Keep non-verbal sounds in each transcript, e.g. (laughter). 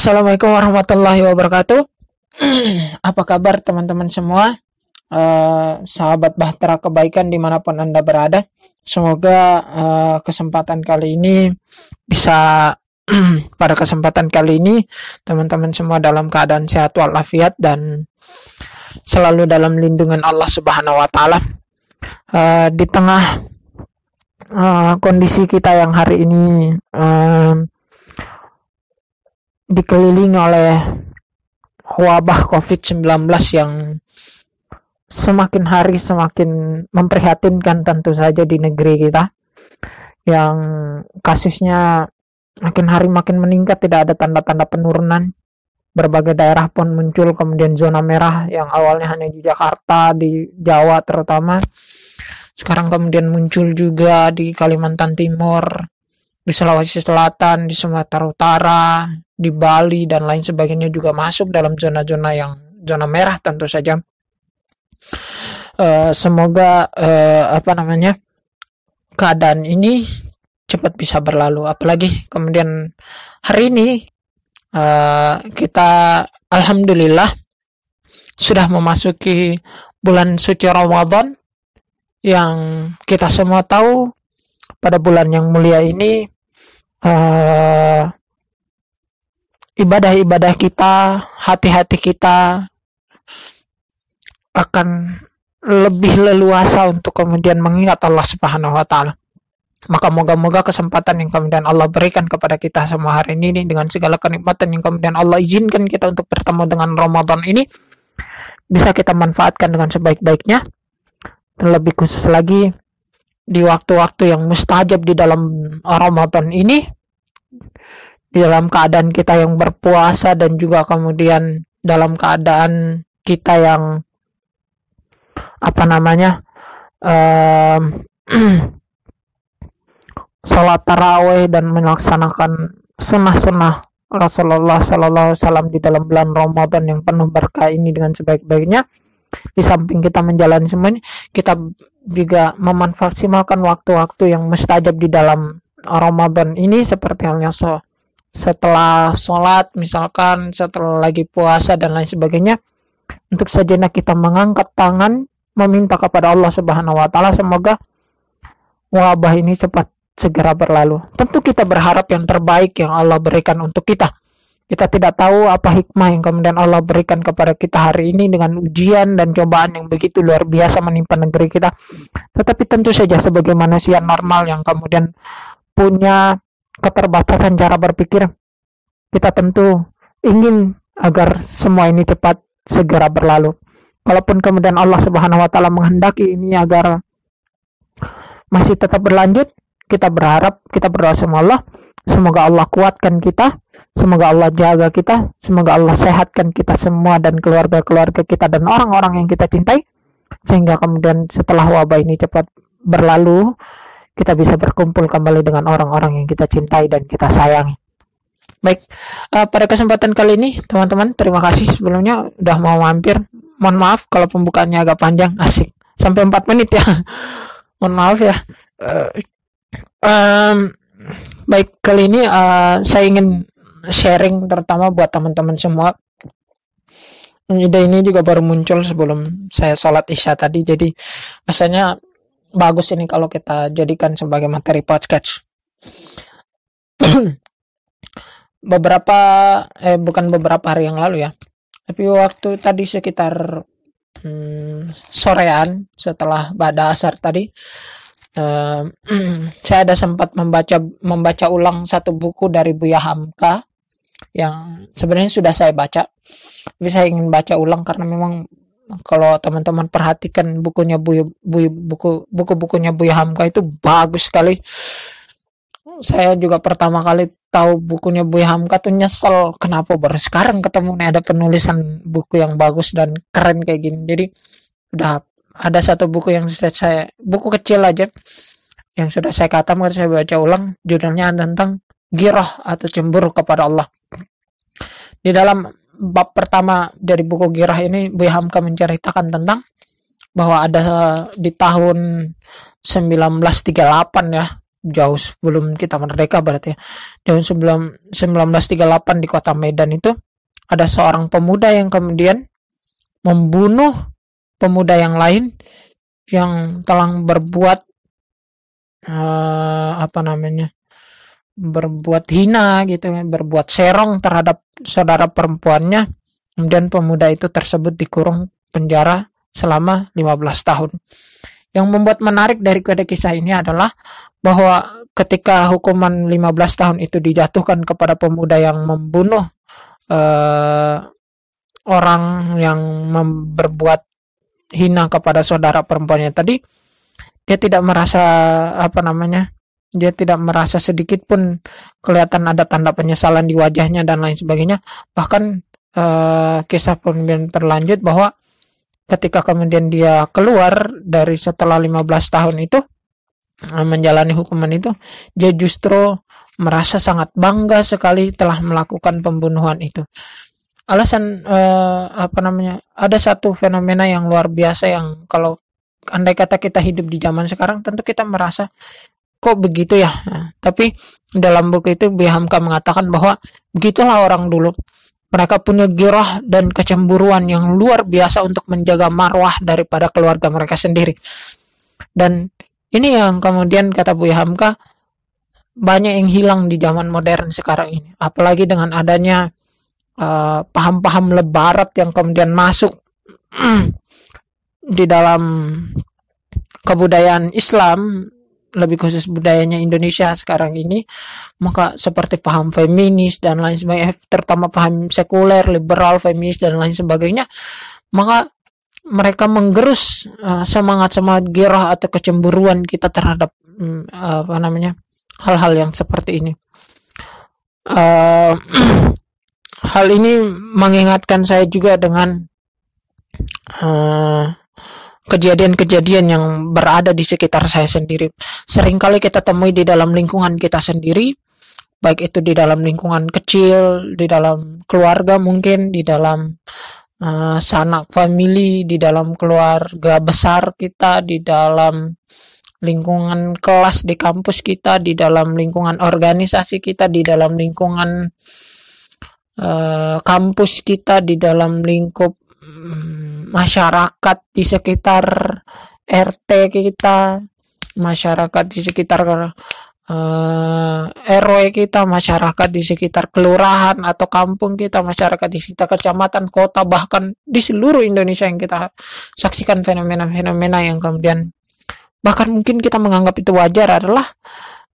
Assalamualaikum warahmatullahi wabarakatuh. (clears throat) Apa kabar teman-teman semua? Uh, sahabat bahtera kebaikan di mana pun anda berada. Semoga uh, kesempatan kali ini bisa (clears throat) pada kesempatan kali ini teman-teman semua dalam keadaan sehat walafiat dan selalu dalam lindungan Allah Subhanahu wa taala. Uh, di tengah uh, kondisi kita yang hari ini uh, dikelilingi oleh wabah COVID-19 yang semakin hari semakin memprihatinkan tentu saja di negeri kita yang kasusnya makin hari makin meningkat tidak ada tanda-tanda penurunan. Berbagai daerah pun muncul kemudian zona merah yang awalnya hanya di Jakarta di Jawa terutama. Sekarang kemudian muncul juga di Kalimantan Timur di Sulawesi Selatan di Sumatera Utara di Bali dan lain sebagainya juga masuk dalam zona-zona yang zona merah tentu saja. Uh, semoga uh, apa namanya keadaan ini cepat bisa berlalu. Apalagi kemudian hari ini uh, kita alhamdulillah sudah memasuki bulan suci Ramadan yang kita semua tahu pada bulan yang mulia ini uh, ibadah-ibadah kita, hati-hati kita akan lebih leluasa untuk kemudian mengingat Allah Subhanahu wa taala. Maka moga-moga kesempatan yang kemudian Allah berikan kepada kita semua hari ini dengan segala kenikmatan yang kemudian Allah izinkan kita untuk bertemu dengan Ramadan ini bisa kita manfaatkan dengan sebaik-baiknya. Terlebih khusus lagi di waktu-waktu yang mustajab di dalam Ramadan ini di dalam keadaan kita yang berpuasa dan juga kemudian dalam keadaan kita yang apa namanya um, (clears throat) sholat taraweh dan melaksanakan sunnah-sunnah Rasulullah Sallallahu Wasallam di dalam bulan Ramadan yang penuh berkah ini dengan sebaik-baiknya. Di samping kita menjalani semuanya, kita juga memanfaatkan waktu-waktu yang mustajab di dalam Ramadan ini seperti halnya so setelah sholat misalkan setelah lagi puasa dan lain sebagainya untuk sejenak kita mengangkat tangan meminta kepada Allah Subhanahu wa taala semoga wabah ini cepat segera berlalu. Tentu kita berharap yang terbaik yang Allah berikan untuk kita. Kita tidak tahu apa hikmah yang kemudian Allah berikan kepada kita hari ini dengan ujian dan cobaan yang begitu luar biasa menimpa negeri kita. Tetapi tentu saja sebagai manusia normal yang kemudian punya keterbatasan cara berpikir, kita tentu ingin agar semua ini cepat segera berlalu. Walaupun kemudian Allah Subhanahu wa taala menghendaki ini agar masih tetap berlanjut, kita berharap, kita berdoa sama Allah, semoga Allah kuatkan kita, semoga Allah jaga kita, semoga Allah sehatkan kita semua dan keluarga-keluarga kita dan orang-orang yang kita cintai. Sehingga kemudian setelah wabah ini cepat berlalu kita bisa berkumpul kembali dengan orang-orang yang kita cintai dan kita sayangi. Baik, uh, pada kesempatan kali ini teman-teman terima kasih sebelumnya udah mau mampir. Mohon maaf kalau pembukaannya agak panjang, asik sampai 4 menit ya. (laughs) Mohon maaf ya. Uh, um, baik kali ini uh, saya ingin sharing terutama buat teman-teman semua. Ide ini juga baru muncul sebelum saya sholat isya tadi, jadi rasanya bagus ini kalau kita jadikan sebagai materi podcast. (clears throat) beberapa eh bukan beberapa hari yang lalu ya. Tapi waktu tadi sekitar hmm, sorean setelah pada asar tadi eh, (clears throat) saya ada sempat membaca membaca ulang satu buku dari Buya Hamka yang sebenarnya sudah saya baca. Tapi saya ingin baca ulang karena memang kalau teman-teman perhatikan bukunya Bu, Bu buku buku-bukunya Bu Hamka itu bagus sekali. Saya juga pertama kali tahu bukunya Bu Hamka tuh nyesel kenapa baru sekarang ketemu nih ada penulisan buku yang bagus dan keren kayak gini. Jadi udah ada satu buku yang sudah saya buku kecil aja yang sudah saya katakan saya baca ulang judulnya tentang giroh atau cemburu kepada Allah. Di dalam bab pertama dari buku Girah ini Bu Hamka menceritakan tentang bahwa ada di tahun 1938 ya jauh sebelum kita merdeka berarti ya. Tahun 1938 di kota Medan itu ada seorang pemuda yang kemudian membunuh pemuda yang lain yang telah berbuat uh, apa namanya berbuat hina gitu ya, berbuat serong terhadap saudara perempuannya. Kemudian pemuda itu tersebut dikurung penjara selama 15 tahun. Yang membuat menarik dari kode kisah ini adalah bahwa ketika hukuman 15 tahun itu dijatuhkan kepada pemuda yang membunuh uh, orang yang berbuat hina kepada saudara perempuannya tadi, dia tidak merasa apa namanya dia tidak merasa sedikit pun kelihatan ada tanda penyesalan di wajahnya dan lain sebagainya. Bahkan uh, kisah pun berlanjut bahwa ketika kemudian dia keluar dari setelah 15 tahun itu uh, menjalani hukuman itu dia justru merasa sangat bangga sekali telah melakukan pembunuhan itu. Alasan uh, apa namanya ada satu fenomena yang luar biasa yang kalau andai kata kita hidup di zaman sekarang tentu kita merasa kok begitu ya? Nah, tapi dalam buku itu Bihamka mengatakan bahwa begitulah orang dulu. Mereka punya girah dan kecemburuan yang luar biasa untuk menjaga marwah daripada keluarga mereka sendiri. Dan ini yang kemudian kata Bu Hamka banyak yang hilang di zaman modern sekarang ini. Apalagi dengan adanya uh, paham-paham lebarat yang kemudian masuk (clears throat) di dalam kebudayaan Islam lebih khusus budayanya Indonesia sekarang ini maka seperti paham feminis dan lain sebagainya terutama paham sekuler liberal feminis dan lain sebagainya maka mereka menggerus uh, semangat semangat gerah atau kecemburuan kita terhadap um, apa namanya hal-hal yang seperti ini. Uh, (clears throat) hal ini mengingatkan saya juga dengan uh, kejadian-kejadian yang berada di sekitar saya sendiri. Seringkali kita temui di dalam lingkungan kita sendiri, baik itu di dalam lingkungan kecil, di dalam keluarga mungkin, di dalam uh, sanak family, di dalam keluarga besar kita, di dalam lingkungan kelas di kampus kita, di dalam lingkungan organisasi kita, di dalam lingkungan uh, kampus kita, di dalam lingkup Hmm, masyarakat di sekitar RT kita, masyarakat di sekitar uh, eh, RW kita, masyarakat di sekitar kelurahan atau kampung kita, masyarakat di sekitar kecamatan, kota, bahkan di seluruh Indonesia yang kita saksikan fenomena-fenomena yang kemudian bahkan mungkin kita menganggap itu wajar adalah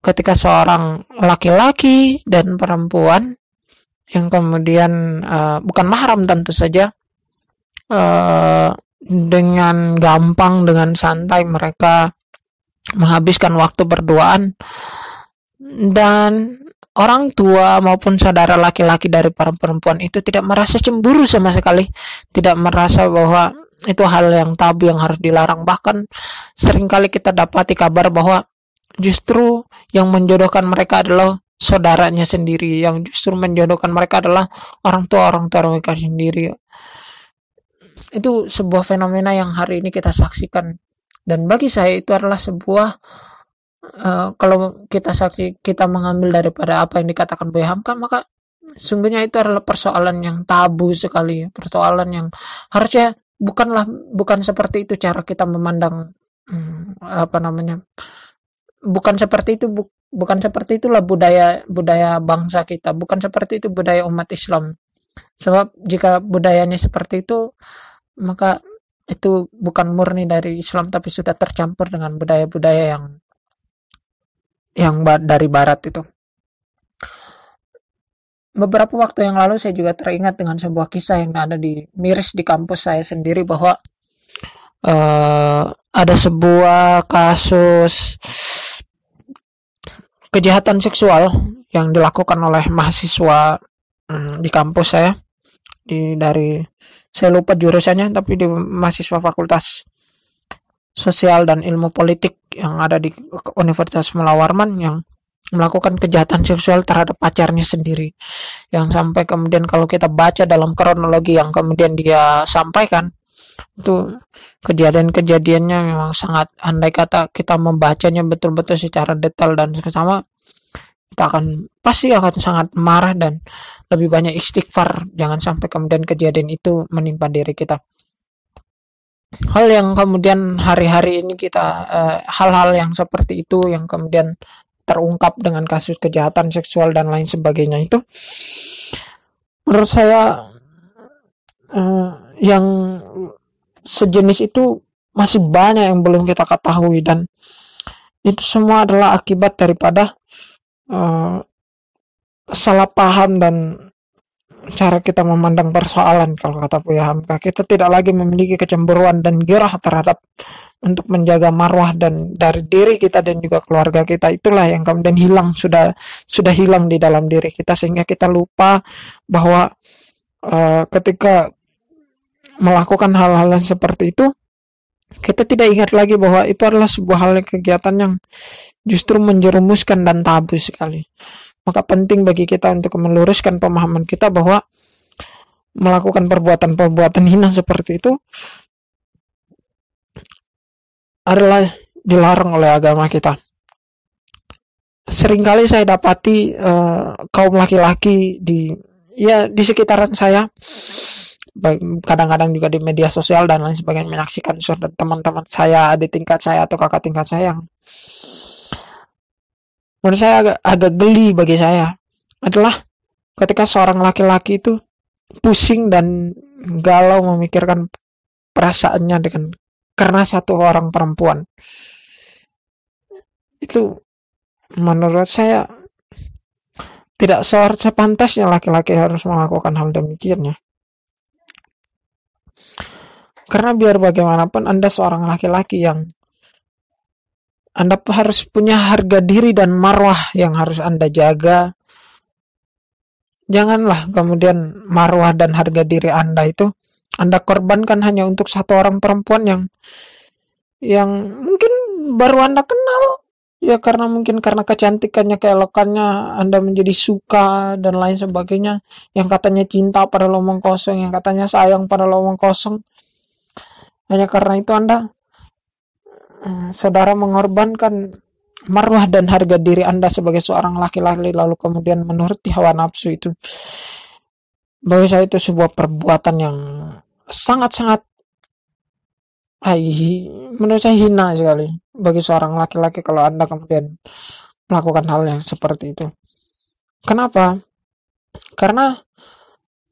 ketika seorang laki-laki dan perempuan yang kemudian uh, bukan mahram tentu saja uh, dengan gampang dengan santai mereka menghabiskan waktu berduaan. Dan orang tua maupun saudara laki-laki dari para perempuan itu tidak merasa cemburu sama sekali. Tidak merasa bahwa itu hal yang tabu yang harus dilarang. Bahkan sering kali kita dapati kabar bahwa justru yang menjodohkan mereka adalah saudaranya sendiri. Yang justru menjodohkan mereka adalah orang tua orang tua mereka sendiri itu sebuah fenomena yang hari ini kita saksikan. Dan bagi saya itu adalah sebuah uh, kalau kita saksi kita mengambil daripada apa yang dikatakan Boy Hamka maka sungguhnya itu adalah persoalan yang tabu sekali persoalan yang harusnya bukanlah bukan seperti itu cara kita memandang hmm, apa namanya bukan seperti itu bu, bukan seperti itulah budaya budaya bangsa kita bukan seperti itu budaya umat Islam sebab jika budayanya seperti itu maka itu bukan murni dari Islam tapi sudah tercampur dengan budaya-budaya yang yang dari barat itu. Beberapa waktu yang lalu saya juga teringat dengan sebuah kisah yang ada di miris di kampus saya sendiri bahwa uh, ada sebuah kasus kejahatan seksual yang dilakukan oleh mahasiswa um, di kampus saya. Di dari saya lupa jurusannya tapi di mahasiswa fakultas sosial dan ilmu politik yang ada di Universitas Mulawarman yang melakukan kejahatan seksual terhadap pacarnya sendiri. Yang sampai kemudian kalau kita baca dalam kronologi yang kemudian dia sampaikan itu kejadian-kejadiannya memang sangat andai kata kita membacanya betul-betul secara detail dan sama kita akan pasti akan sangat marah dan lebih banyak istighfar. Jangan sampai kemudian kejadian itu menimpa diri kita. Hal yang kemudian hari-hari ini kita eh, hal-hal uh, yang seperti itu yang kemudian terungkap dengan kasus kejahatan seksual dan lain sebagainya itu menurut saya uh, yang sejenis itu masih banyak yang belum kita ketahui dan itu semua adalah akibat daripada uh, salah paham dan cara kita memandang persoalan kalau kata Buya Hamka. Kita tidak lagi memiliki kecemburuan dan gerah terhadap untuk menjaga marwah dan dari diri kita dan juga keluarga kita. Itulah yang kemudian hilang sudah sudah hilang di dalam diri kita. Sehingga kita lupa bahwa uh, ketika melakukan hal-hal seperti itu kita tidak ingat lagi bahwa itu adalah sebuah hal kegiatan yang justru menjerumuskan dan tabu sekali maka penting bagi kita untuk meluruskan pemahaman kita bahwa melakukan perbuatan-perbuatan hina seperti itu adalah dilarang oleh agama kita. Seringkali saya dapati uh, kaum laki-laki di ya di sekitaran saya kadang-kadang juga di media sosial dan lain sebagainya menyaksikan teman-teman saya di tingkat saya atau kakak tingkat saya yang menurut saya agak agak geli bagi saya. Adalah ketika seorang laki-laki itu pusing dan galau memikirkan perasaannya dengan karena satu orang perempuan. Itu menurut saya tidak seharusnya pantasnya laki-laki harus melakukan hal demikian ya karena biar bagaimanapun anda seorang laki-laki yang anda harus punya harga diri dan marwah yang harus Anda jaga. Janganlah kemudian marwah dan harga diri Anda itu Anda korbankan hanya untuk satu orang perempuan yang yang mungkin baru Anda kenal. Ya karena mungkin karena kecantikannya keelokannya Anda menjadi suka dan lain sebagainya. Yang katanya cinta pada lomong kosong yang katanya sayang pada lomong kosong. Hanya karena itu Anda saudara mengorbankan marwah dan harga diri Anda sebagai seorang laki-laki lalu kemudian menuruti hawa nafsu itu bagi saya itu sebuah perbuatan yang sangat-sangat menurut saya hina sekali bagi seorang laki-laki kalau Anda kemudian melakukan hal yang seperti itu. Kenapa? Karena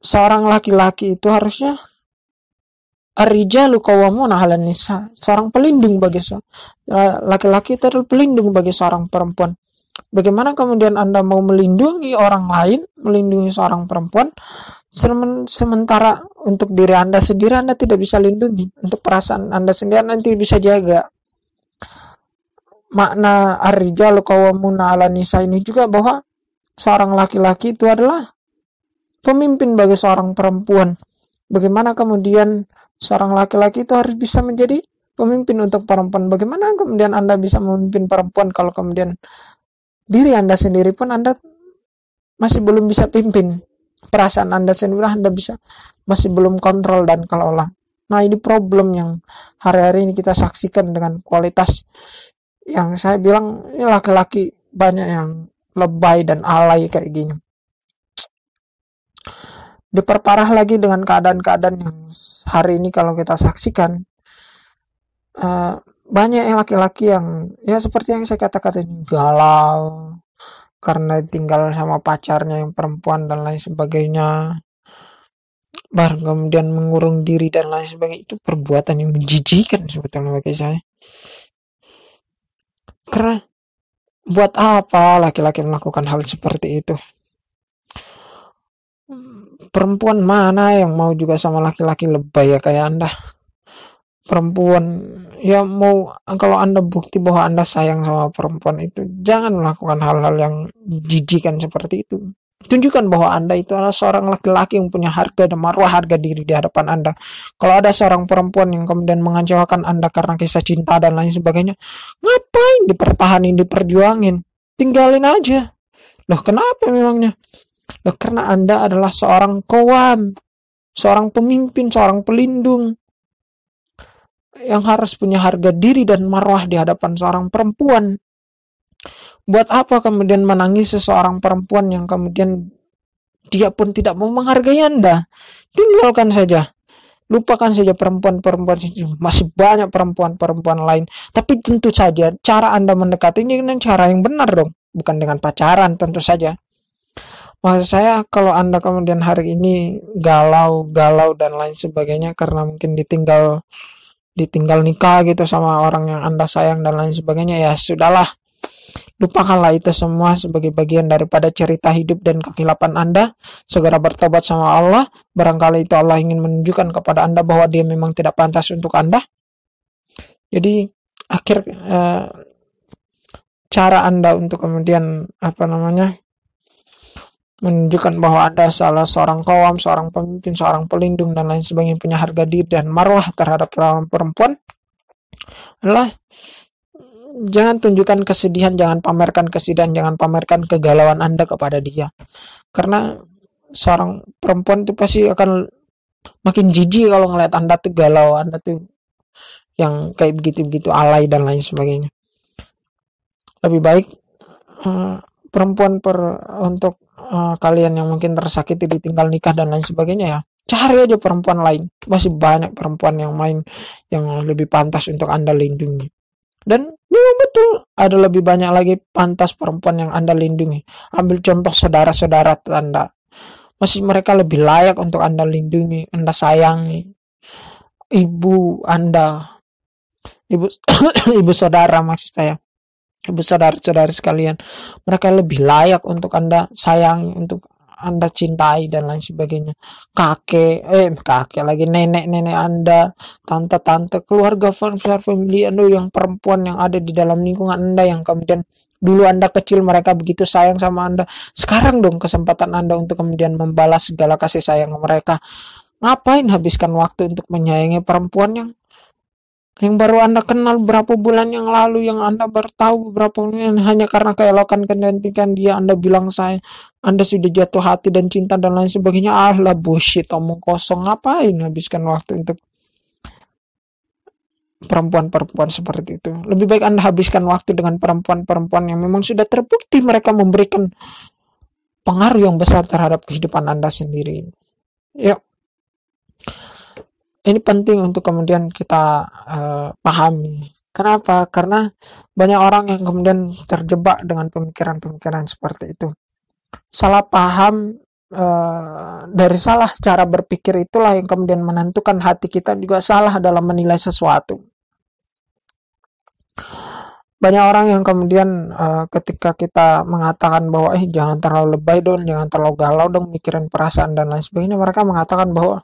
seorang laki-laki itu harusnya Ar-rijalu qawwamuna 'alan nisa. Seorang pelindung bagi laki-laki itu adalah pelindung bagi seorang perempuan. Bagaimana kemudian Anda mau melindungi orang lain, melindungi seorang perempuan, sementara untuk diri Anda sendiri Anda tidak bisa lindungi, untuk perasaan Anda sendiri Anda tidak bisa jaga. Makna ar-rijalu qawwamuna 'alan nisa ini juga bahwa seorang laki-laki itu adalah pemimpin bagi seorang perempuan. Bagaimana kemudian seorang laki-laki itu harus bisa menjadi pemimpin untuk perempuan. Bagaimana kemudian Anda bisa memimpin perempuan kalau kemudian diri Anda sendiri pun Anda masih belum bisa pimpin perasaan Anda sendiri Anda bisa masih belum kontrol dan kelola. Nah, ini problem yang hari-hari ini kita saksikan dengan kualitas yang saya bilang ini laki-laki banyak yang lebay dan alay kayak gini diperparah lagi dengan keadaan-keadaan yang hari ini kalau kita saksikan. Uh, banyak yang laki-laki yang ya seperti yang saya katakan galau karena tinggal sama pacarnya yang perempuan dan lain sebagainya. Baru kemudian mengurung diri dan lain sebagainya. Itu perbuatan yang menjijikan sebetulnya bagi saya. Karena buat apa laki-laki melakukan hal seperti itu perempuan mana yang mau juga sama laki-laki lebay ya kayak anda? Perempuan ya mau kalau anda bukti bahwa anda sayang sama perempuan itu jangan melakukan hal-hal yang jijikan seperti itu. Tunjukkan bahwa anda itu adalah seorang laki-laki yang punya harga dan marwah harga diri di hadapan anda. Kalau ada seorang perempuan yang kemudian mengecewakan anda karena kisah cinta dan lain sebagainya ngapain dipertahanin diperjuangin? Tinggalin aja. Loh kenapa memangnya Loh, karena Anda adalah seorang kowam, seorang pemimpin, seorang pelindung. yang harus punya harga diri dan marwah di hadapan seorang perempuan. Buat apa kemudian menangis seseorang perempuan yang kemudian dia pun tidak mau menghargai Anda? Tinggalkan saja. Lupakan saja perempuan-perempuan masih banyak perempuan-perempuan lain. Tapi tentu saja cara Anda mendekati ini dengan cara yang benar dong, bukan dengan pacaran tentu saja. Maksud saya kalau Anda kemudian hari ini galau, galau dan lain sebagainya karena mungkin ditinggal ditinggal nikah gitu sama orang yang Anda sayang dan lain sebagainya ya sudahlah Lupakanlah itu semua sebagai bagian daripada cerita hidup dan kekilapan Anda. Segera bertobat sama Allah. Barangkali itu Allah ingin menunjukkan kepada Anda bahwa dia memang tidak pantas untuk Anda. Jadi akhir eh, cara Anda untuk kemudian apa namanya menunjukkan bahwa Anda salah seorang kaum, seorang pemimpin, seorang pelindung dan lain sebagainya punya harga diri dan marwah terhadap perempuan adalah jangan tunjukkan kesedihan, jangan pamerkan kesedihan, jangan pamerkan kegalauan Anda kepada dia. Karena seorang perempuan itu pasti akan makin jijik kalau ngeliat Anda tuh galau, Anda tuh yang kayak begitu-begitu alay dan lain sebagainya. Lebih baik uh, perempuan per untuk uh, kalian yang mungkin tersakiti ditinggal nikah dan lain sebagainya ya cari aja perempuan lain masih banyak perempuan yang main yang lebih pantas untuk anda lindungi dan memang betul ada lebih banyak lagi pantas perempuan yang Anda lindungi. Ambil contoh saudara-saudara Anda. Masih mereka lebih layak untuk Anda lindungi, Anda sayangi. Ibu Anda, ibu (coughs) ibu saudara maksud saya. Ibu saudara-saudara sekalian, mereka lebih layak untuk Anda sayangi, untuk anda cintai dan lain sebagainya. Kakek, eh kakek lagi nenek-nenek Anda, tante-tante, keluarga besar family Anda yang perempuan yang ada di dalam lingkungan Anda yang kemudian dulu Anda kecil mereka begitu sayang sama Anda. Sekarang dong kesempatan Anda untuk kemudian membalas segala kasih sayang mereka. Ngapain habiskan waktu untuk menyayangi perempuan yang yang baru Anda kenal berapa bulan yang lalu, yang Anda baru tahu beberapa bulan hanya karena keelokan kecantikan dia, Anda bilang saya, Anda sudah jatuh hati dan cinta dan lain sebagainya. Ah lah bullshit, omong kosong. Ngapain habiskan waktu untuk perempuan-perempuan seperti itu. Lebih baik Anda habiskan waktu dengan perempuan-perempuan yang memang sudah terbukti mereka memberikan pengaruh yang besar terhadap kehidupan Anda sendiri. Yuk, ini penting untuk kemudian kita uh, pahami. Kenapa? Karena banyak orang yang kemudian terjebak dengan pemikiran-pemikiran seperti itu. Salah paham uh, dari salah cara berpikir itulah yang kemudian menentukan hati kita juga salah dalam menilai sesuatu banyak orang yang kemudian uh, ketika kita mengatakan bahwa eh jangan terlalu lebay dong, jangan terlalu galau dong mikirin perasaan dan lain sebagainya, mereka mengatakan bahwa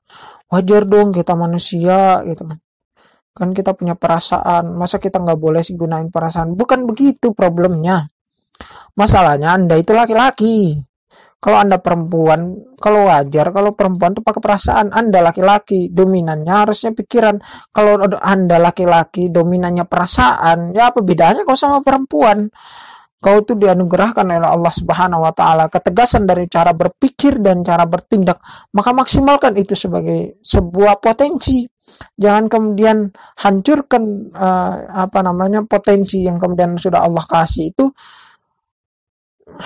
wajar dong kita manusia gitu kan. Kan kita punya perasaan, masa kita nggak boleh sih gunain perasaan? Bukan begitu problemnya. Masalahnya Anda itu laki-laki kalau anda perempuan kalau wajar kalau perempuan tuh pakai perasaan anda laki-laki dominannya harusnya pikiran. Kalau anda laki-laki dominannya perasaan ya apa bedanya kau sama perempuan? Kau tuh dianugerahkan oleh Allah Subhanahu wa taala. Ketegasan dari cara berpikir dan cara bertindak. Maka maksimalkan itu sebagai sebuah potensi. Jangan kemudian hancurkan uh, apa namanya potensi yang kemudian sudah Allah kasih itu.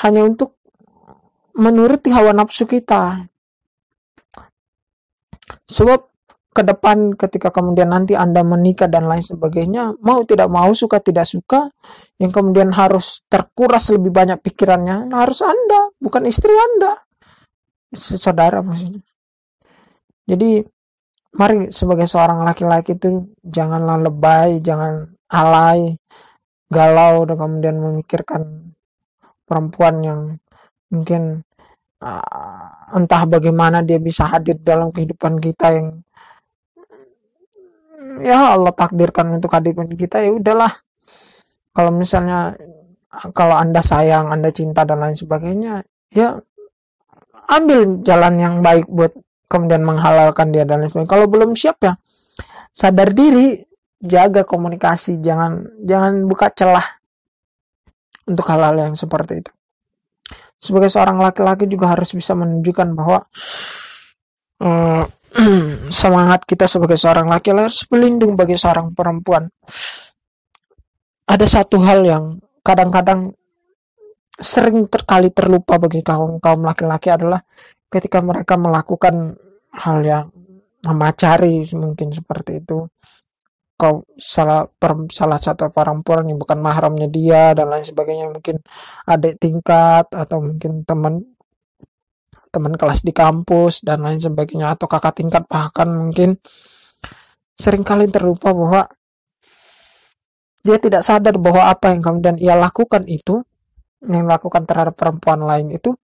Hanya untuk menuruti hawa nafsu kita. Sebab ke depan ketika kemudian nanti Anda menikah dan lain sebagainya, mau tidak mau, suka tidak suka, yang kemudian harus terkuras lebih banyak pikirannya, nah harus Anda, bukan istri Anda. Saudara maksudnya. Jadi, mari sebagai seorang laki-laki itu janganlah lebay, jangan alay, galau, dan kemudian memikirkan perempuan yang mungkin uh, entah bagaimana dia bisa hadir dalam kehidupan kita yang ya Allah takdirkan untuk di kita ya udahlah. Kalau misalnya kalau anda sayang anda cinta dan lain sebagainya ya ambil jalan yang baik buat kemudian menghalalkan dia dan lain sebagainya. Kalau belum siap ya sadar diri jaga komunikasi jangan jangan buka celah untuk hal-hal yang seperti itu sebagai seorang laki-laki juga harus bisa menunjukkan bahwa uh, (clears throat) semangat kita sebagai seorang laki-laki harus pelindung bagi seorang perempuan. Ada satu hal yang kadang-kadang sering terkali terlupa bagi kaum kaum laki-laki adalah ketika mereka melakukan hal yang memacari mungkin seperti itu kau salah per, salah satu perempuan yang bukan mahramnya dia dan lain sebagainya. Mungkin adik tingkat atau mungkin teman teman kelas di kampus dan lain sebagainya. Atau kakak tingkat bahkan mungkin sering kali terlupa bahwa dia tidak sadar bahwa apa yang kemudian ia lakukan itu yang dilakukan terhadap perempuan lain itu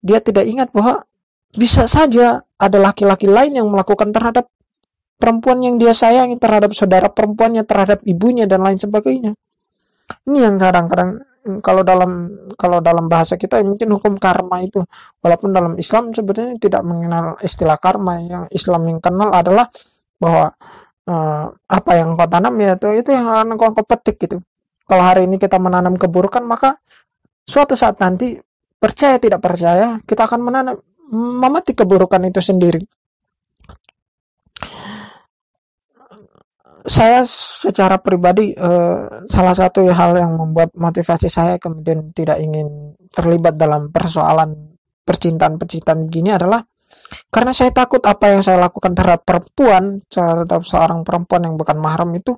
dia tidak ingat bahwa bisa saja ada laki-laki lain yang melakukan terhadap perempuan yang dia sayangi terhadap saudara perempuannya terhadap ibunya dan lain sebagainya. Ini yang kadang-kadang kalau dalam kalau dalam bahasa kita mungkin hukum karma itu. Walaupun dalam Islam sebenarnya tidak mengenal istilah karma. Yang Islam yang kenal adalah bahwa uh, apa yang kau tanam ya itu itu yang akan kau, kau petik gitu. Kalau hari ini kita menanam keburukan maka suatu saat nanti percaya tidak percaya kita akan menanam memetik keburukan itu sendiri saya secara pribadi uh, salah satu hal yang membuat motivasi saya kemudian tidak ingin terlibat dalam persoalan percintaan-percintaan begini adalah karena saya takut apa yang saya lakukan terhadap perempuan terhadap seorang perempuan yang bukan mahram itu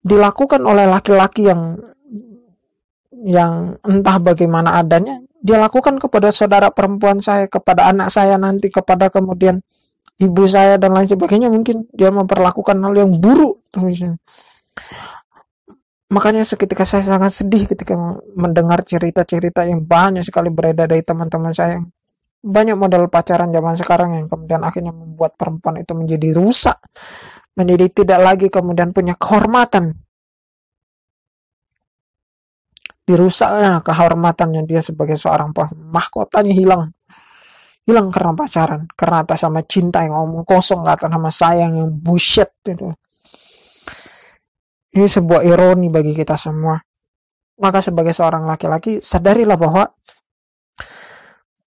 dilakukan oleh laki-laki yang yang entah bagaimana adanya dia lakukan kepada saudara perempuan saya kepada anak saya nanti kepada kemudian ibu saya dan lain sebagainya mungkin dia memperlakukan hal yang buruk makanya seketika saya sangat sedih ketika mendengar cerita-cerita yang banyak sekali beredar dari teman-teman saya. Banyak model pacaran zaman sekarang yang kemudian akhirnya membuat perempuan itu menjadi rusak. Menjadi tidak lagi kemudian punya kehormatan. Dirusaknya kehormatannya dia sebagai seorang mahkotanya hilang hilang karena pacaran karena atas sama cinta yang ngomong kosong atas sama sayang yang bullshit itu ini sebuah ironi bagi kita semua maka sebagai seorang laki-laki sadarilah bahwa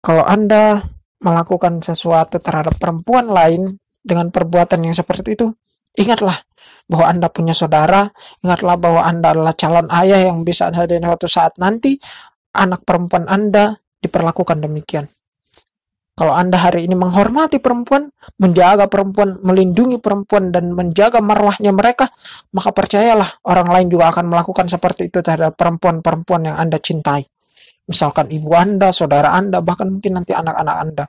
kalau Anda melakukan sesuatu terhadap perempuan lain dengan perbuatan yang seperti itu, ingatlah bahwa Anda punya saudara, ingatlah bahwa Anda adalah calon ayah yang bisa hadir suatu saat nanti anak perempuan Anda diperlakukan demikian. Kalau Anda hari ini menghormati perempuan, menjaga perempuan, melindungi perempuan, dan menjaga marwahnya mereka, maka percayalah orang lain juga akan melakukan seperti itu terhadap perempuan-perempuan yang Anda cintai misalkan ibu Anda, saudara Anda, bahkan mungkin nanti anak-anak Anda.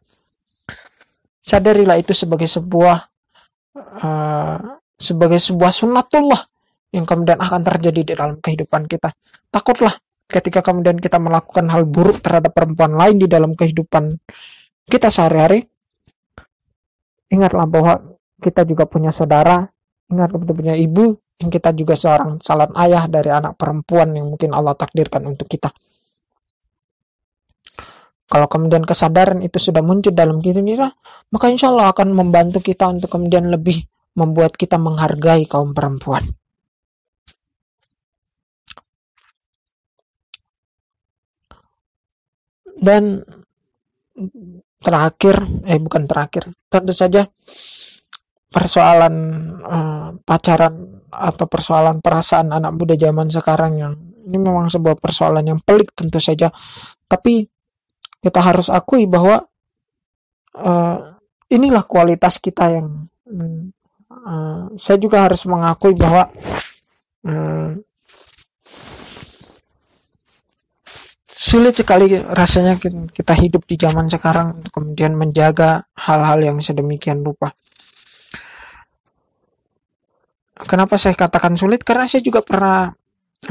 Sadarilah itu sebagai sebuah uh, sebagai sebuah sunnatullah yang kemudian akan terjadi di dalam kehidupan kita. Takutlah ketika kemudian kita melakukan hal buruk terhadap perempuan lain di dalam kehidupan kita sehari-hari. Ingatlah bahwa kita juga punya saudara, ingat kita punya ibu, yang kita juga seorang calon ayah dari anak perempuan yang mungkin Allah takdirkan untuk kita. Kalau kemudian kesadaran itu sudah muncul dalam diri kita, maka insya Allah akan membantu kita untuk kemudian lebih membuat kita menghargai kaum perempuan. Dan terakhir, eh bukan terakhir, tentu saja persoalan uh, pacaran atau persoalan perasaan anak muda zaman sekarang yang ini memang sebuah persoalan yang pelik tentu saja. Tapi kita harus akui bahwa uh, inilah kualitas kita yang uh, saya juga harus mengakui bahwa uh, sulit sekali rasanya kita hidup di zaman sekarang kemudian menjaga hal-hal yang sedemikian rupa. Kenapa saya katakan sulit? Karena saya juga pernah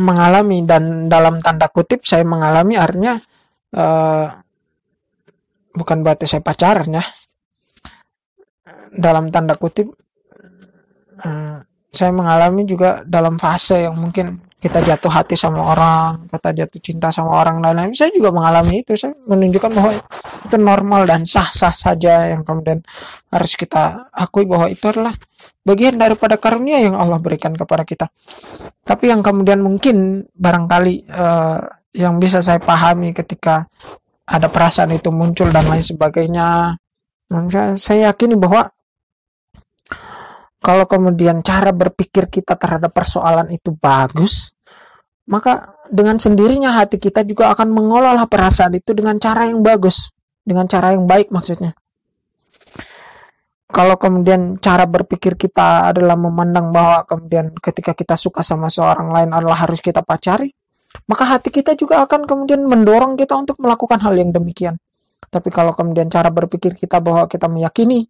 mengalami dan dalam tanda kutip saya mengalami artinya uh, bukan berarti saya pacaran ya dalam tanda kutip uh, saya mengalami juga dalam fase yang mungkin kita jatuh hati sama orang, kita jatuh cinta sama orang dan lain Saya juga mengalami itu. Saya menunjukkan bahwa itu normal dan sah-sah saja yang kemudian harus kita akui bahwa itu adalah bagian daripada karunia yang Allah berikan kepada kita. Tapi yang kemudian mungkin barangkali uh, yang bisa saya pahami ketika ada perasaan itu muncul dan lain sebagainya saya yakini bahwa kalau kemudian cara berpikir kita terhadap persoalan itu bagus, maka dengan sendirinya hati kita juga akan mengolah perasaan itu dengan cara yang bagus, dengan cara yang baik maksudnya. Kalau kemudian cara berpikir kita adalah memandang bahwa kemudian ketika kita suka sama seorang lain adalah harus kita pacari, maka hati kita juga akan kemudian mendorong kita untuk melakukan hal yang demikian. Tapi kalau kemudian cara berpikir kita bahwa kita meyakini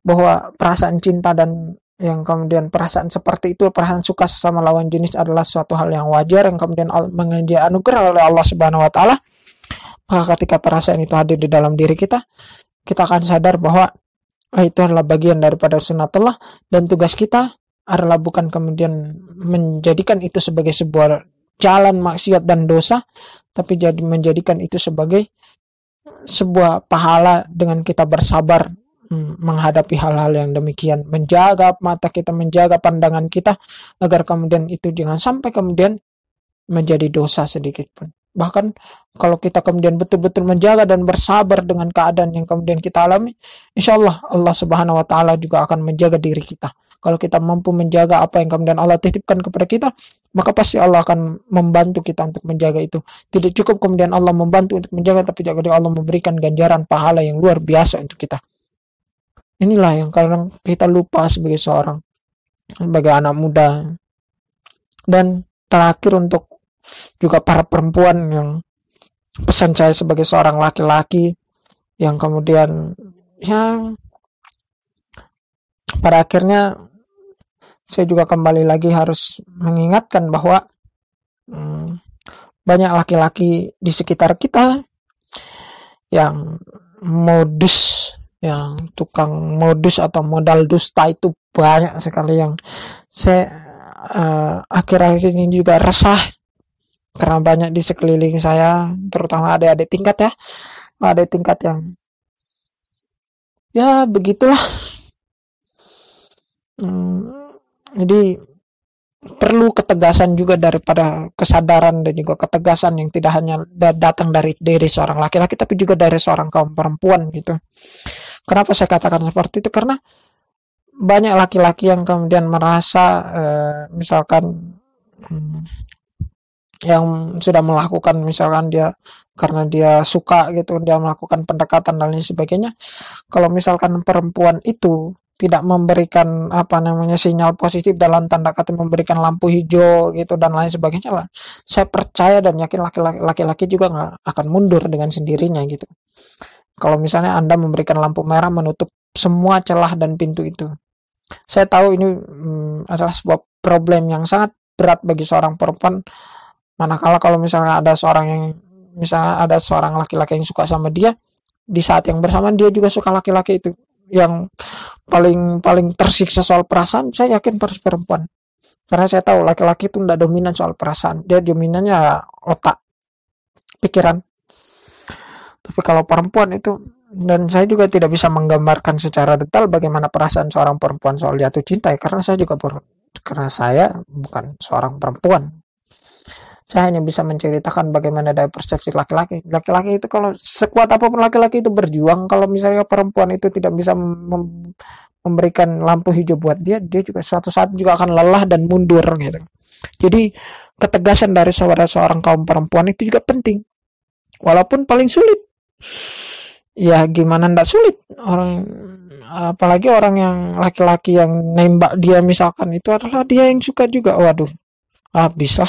bahwa perasaan cinta dan yang kemudian perasaan seperti itu perasaan suka sesama lawan jenis adalah suatu hal yang wajar. Yang kemudian menjadi anugerah oleh Allah Subhanahu wa taala maka ketika perasaan itu hadir di dalam diri kita kita akan sadar bahwa ah, itu adalah bagian daripada sunatullah dan tugas kita adalah bukan kemudian menjadikan itu sebagai sebuah jalan maksiat dan dosa tapi jadi menjadikan itu sebagai sebuah pahala dengan kita bersabar menghadapi hal-hal yang demikian, menjaga mata kita, menjaga pandangan kita, agar kemudian itu jangan sampai kemudian menjadi dosa sedikit pun. Bahkan kalau kita kemudian betul-betul menjaga dan bersabar dengan keadaan yang kemudian kita alami, insya Allah Allah Subhanahu Wa Taala juga akan menjaga diri kita. Kalau kita mampu menjaga apa yang kemudian Allah titipkan kepada kita, maka pasti Allah akan membantu kita untuk menjaga itu. Tidak cukup kemudian Allah membantu untuk menjaga, tapi juga Allah memberikan ganjaran pahala yang luar biasa untuk kita. Inilah yang kadang kita lupa sebagai seorang, sebagai anak muda. Dan terakhir untuk juga para perempuan yang pesan saya sebagai seorang laki-laki yang kemudian yang pada akhirnya saya juga kembali lagi harus mengingatkan bahwa hmm, banyak laki-laki di sekitar kita yang modus yang tukang modus atau modal dusta itu banyak sekali yang saya uh, akhir-akhir ini juga resah. Karena banyak di sekeliling saya terutama adik-adik tingkat ya. Adik tingkat yang ya begitulah. Hmm, jadi perlu ketegasan juga daripada kesadaran dan juga ketegasan yang tidak hanya datang dari dari seorang laki-laki tapi juga dari seorang kaum perempuan gitu. Kenapa saya katakan seperti itu? Karena banyak laki-laki yang kemudian merasa eh, misalkan hmm, yang sudah melakukan misalkan dia karena dia suka gitu dia melakukan pendekatan dan lain sebagainya kalau misalkan perempuan itu tidak memberikan apa namanya sinyal positif dalam tanda kata memberikan lampu hijau gitu dan lain sebagainya lah. Saya percaya dan yakin laki-laki juga nggak akan mundur dengan sendirinya gitu. Kalau misalnya Anda memberikan lampu merah menutup semua celah dan pintu itu. Saya tahu ini hmm, adalah sebuah problem yang sangat berat bagi seorang perempuan. Manakala kalau misalnya ada seorang yang misalnya ada seorang laki-laki yang suka sama dia, di saat yang bersamaan dia juga suka laki-laki itu yang paling paling tersiksa soal perasaan saya yakin harus perempuan karena saya tahu laki-laki itu tidak dominan soal perasaan dia dominannya otak pikiran tapi kalau perempuan itu dan saya juga tidak bisa menggambarkan secara detail bagaimana perasaan seorang perempuan soal jatuh cinta ya, karena saya juga karena saya bukan seorang perempuan saya hanya bisa menceritakan bagaimana dari persepsi laki-laki. Laki-laki itu kalau sekuat apa pun laki-laki itu berjuang, kalau misalnya perempuan itu tidak bisa mem memberikan lampu hijau buat dia, dia juga suatu saat juga akan lelah dan mundur gitu. Jadi ketegasan dari saudara seorang kaum perempuan itu juga penting. Walaupun paling sulit. Ya gimana? Ndak sulit. Orang apalagi orang yang laki-laki yang nembak dia misalkan itu adalah dia yang suka juga. Waduh. Ah bisa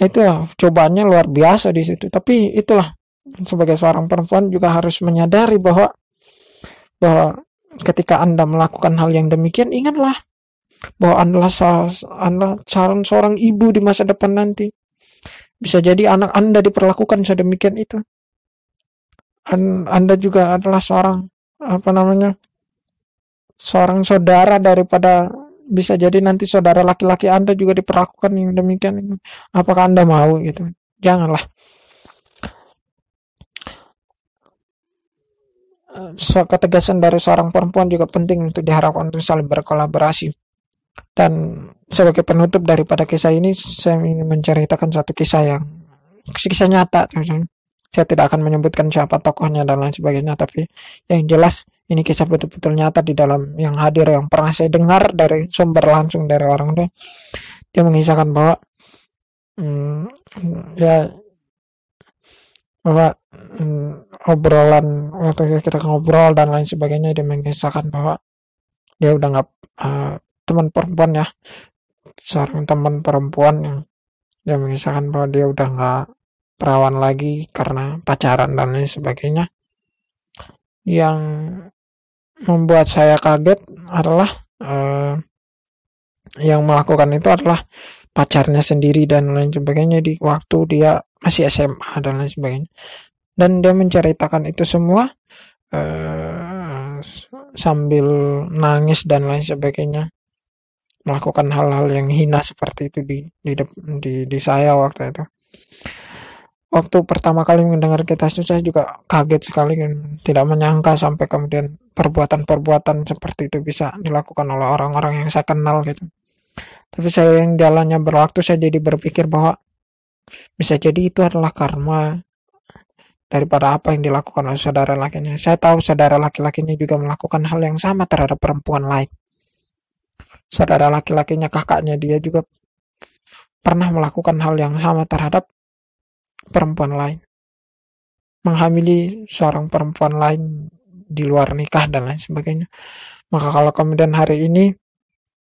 itu ya cobaannya luar biasa di situ. Tapi itulah sebagai seorang perempuan juga harus menyadari bahwa bahwa ketika anda melakukan hal yang demikian ingatlah bahwa anda anda calon seorang ibu di masa depan nanti. Bisa jadi anak anda diperlakukan sedemikian itu anda juga adalah seorang apa namanya seorang saudara daripada bisa jadi nanti saudara laki-laki Anda juga diperlakukan yang demikian. Apakah Anda mau gitu? Janganlah. Ketegasan dari seorang perempuan juga penting untuk diharapkan untuk saling berkolaborasi. Dan sebagai penutup daripada kisah ini, saya ingin menceritakan satu kisah yang kisah nyata. Saya tidak akan menyebutkan siapa tokohnya dan lain sebagainya tapi yang jelas ini kisah betul-betul nyata di dalam yang hadir yang pernah saya dengar dari sumber langsung dari orang itu. Dia mengisahkan bahwa hmm, ya bahwa hmm, obrolan waktu kita ngobrol dan lain sebagainya dia mengisahkan bahwa dia udah nggak uh, teman perempuan ya seorang teman perempuan yang dia mengisahkan bahwa dia udah nggak perawan lagi karena pacaran dan lain sebagainya. Yang membuat saya kaget adalah uh, yang melakukan itu adalah pacarnya sendiri dan lain sebagainya di waktu dia masih SMA dan lain sebagainya. Dan dia menceritakan itu semua uh, sambil nangis dan lain sebagainya melakukan hal-hal yang hina seperti itu di di di, di saya waktu itu waktu pertama kali mendengar kita saya juga kaget sekali dan tidak menyangka sampai kemudian perbuatan-perbuatan seperti itu bisa dilakukan oleh orang-orang yang saya kenal gitu. Tapi saya yang jalannya berwaktu saya jadi berpikir bahwa bisa jadi itu adalah karma daripada apa yang dilakukan oleh saudara lakinya. Saya tahu saudara laki-lakinya juga melakukan hal yang sama terhadap perempuan lain. Saudara laki-lakinya kakaknya dia juga pernah melakukan hal yang sama terhadap perempuan lain, menghamili seorang perempuan lain di luar nikah dan lain sebagainya. Maka kalau kemudian hari ini,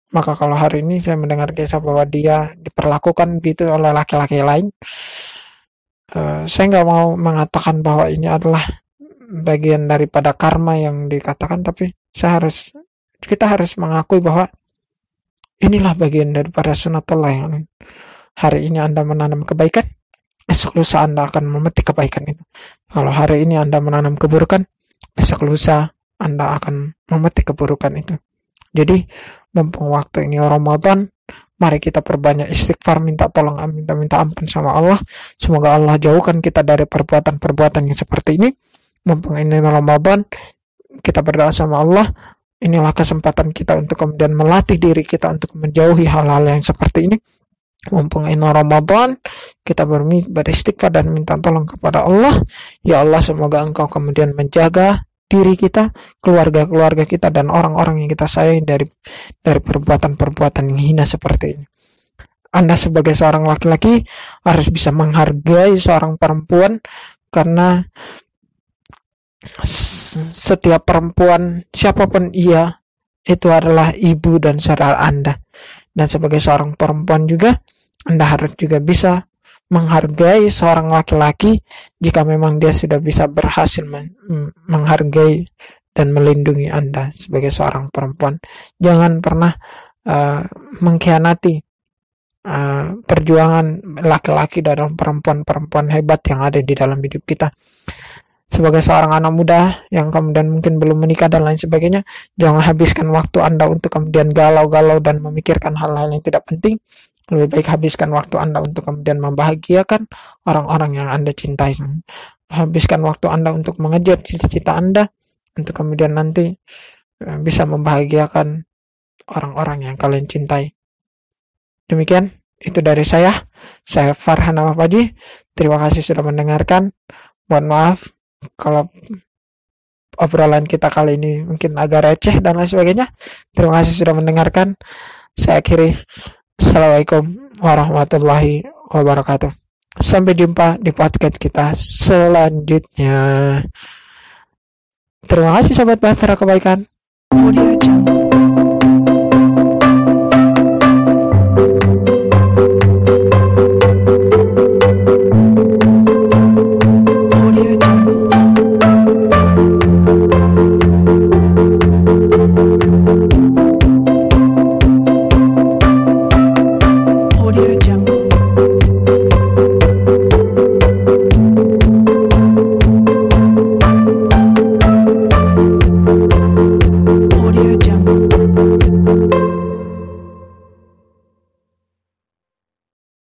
maka kalau hari ini saya mendengar kisah bahwa dia diperlakukan gitu oleh laki-laki lain, uh, saya nggak mau mengatakan bahwa ini adalah bagian daripada karma yang dikatakan, tapi saya harus kita harus mengakui bahwa inilah bagian daripada sunatullah yang hari ini Anda menanam kebaikan, besok lusa Anda akan memetik kebaikan itu. Kalau hari ini Anda menanam keburukan, besok lusa Anda akan memetik keburukan itu. Jadi, mumpung waktu ini Ramadan, mari kita perbanyak istighfar, minta tolong, minta minta ampun sama Allah. Semoga Allah jauhkan kita dari perbuatan-perbuatan yang seperti ini. Mumpung ini Ramadan, kita berdoa sama Allah. Inilah kesempatan kita untuk kemudian melatih diri kita untuk menjauhi hal-hal yang seperti ini mumpung ini Ramadan kita beristighfar dan minta tolong kepada Allah. Ya Allah semoga engkau kemudian menjaga diri kita keluarga-keluarga kita dan orang-orang yang kita sayang dari dari perbuatan-perbuatan yang hina seperti ini. Anda sebagai seorang laki-laki harus bisa menghargai seorang perempuan karena setiap perempuan siapa pun ia itu adalah ibu dan saudara Anda dan sebagai seorang perempuan juga Anda harus juga bisa menghargai seorang laki-laki jika memang dia sudah bisa berhasil men menghargai dan melindungi Anda sebagai seorang perempuan. Jangan pernah uh, mengkhianati uh, perjuangan laki-laki dan perempuan-perempuan hebat yang ada di dalam hidup kita sebagai seorang anak muda yang kemudian mungkin belum menikah dan lain sebagainya, jangan habiskan waktu Anda untuk kemudian galau-galau dan memikirkan hal-hal yang tidak penting. Lebih baik habiskan waktu Anda untuk kemudian membahagiakan orang-orang yang Anda cintai. Habiskan waktu Anda untuk mengejar cita-cita Anda untuk kemudian nanti eh, bisa membahagiakan orang-orang yang kalian cintai. Demikian itu dari saya. Saya Farhan Paji. Terima kasih sudah mendengarkan. Mohon maaf kalau obrolan kita kali ini mungkin agak receh dan lain sebagainya. Terima kasih sudah mendengarkan. Saya akhiri. Assalamualaikum warahmatullahi wabarakatuh. Sampai jumpa di podcast kita selanjutnya. Terima kasih sahabat Bahtera Kebaikan. Audio Jungle.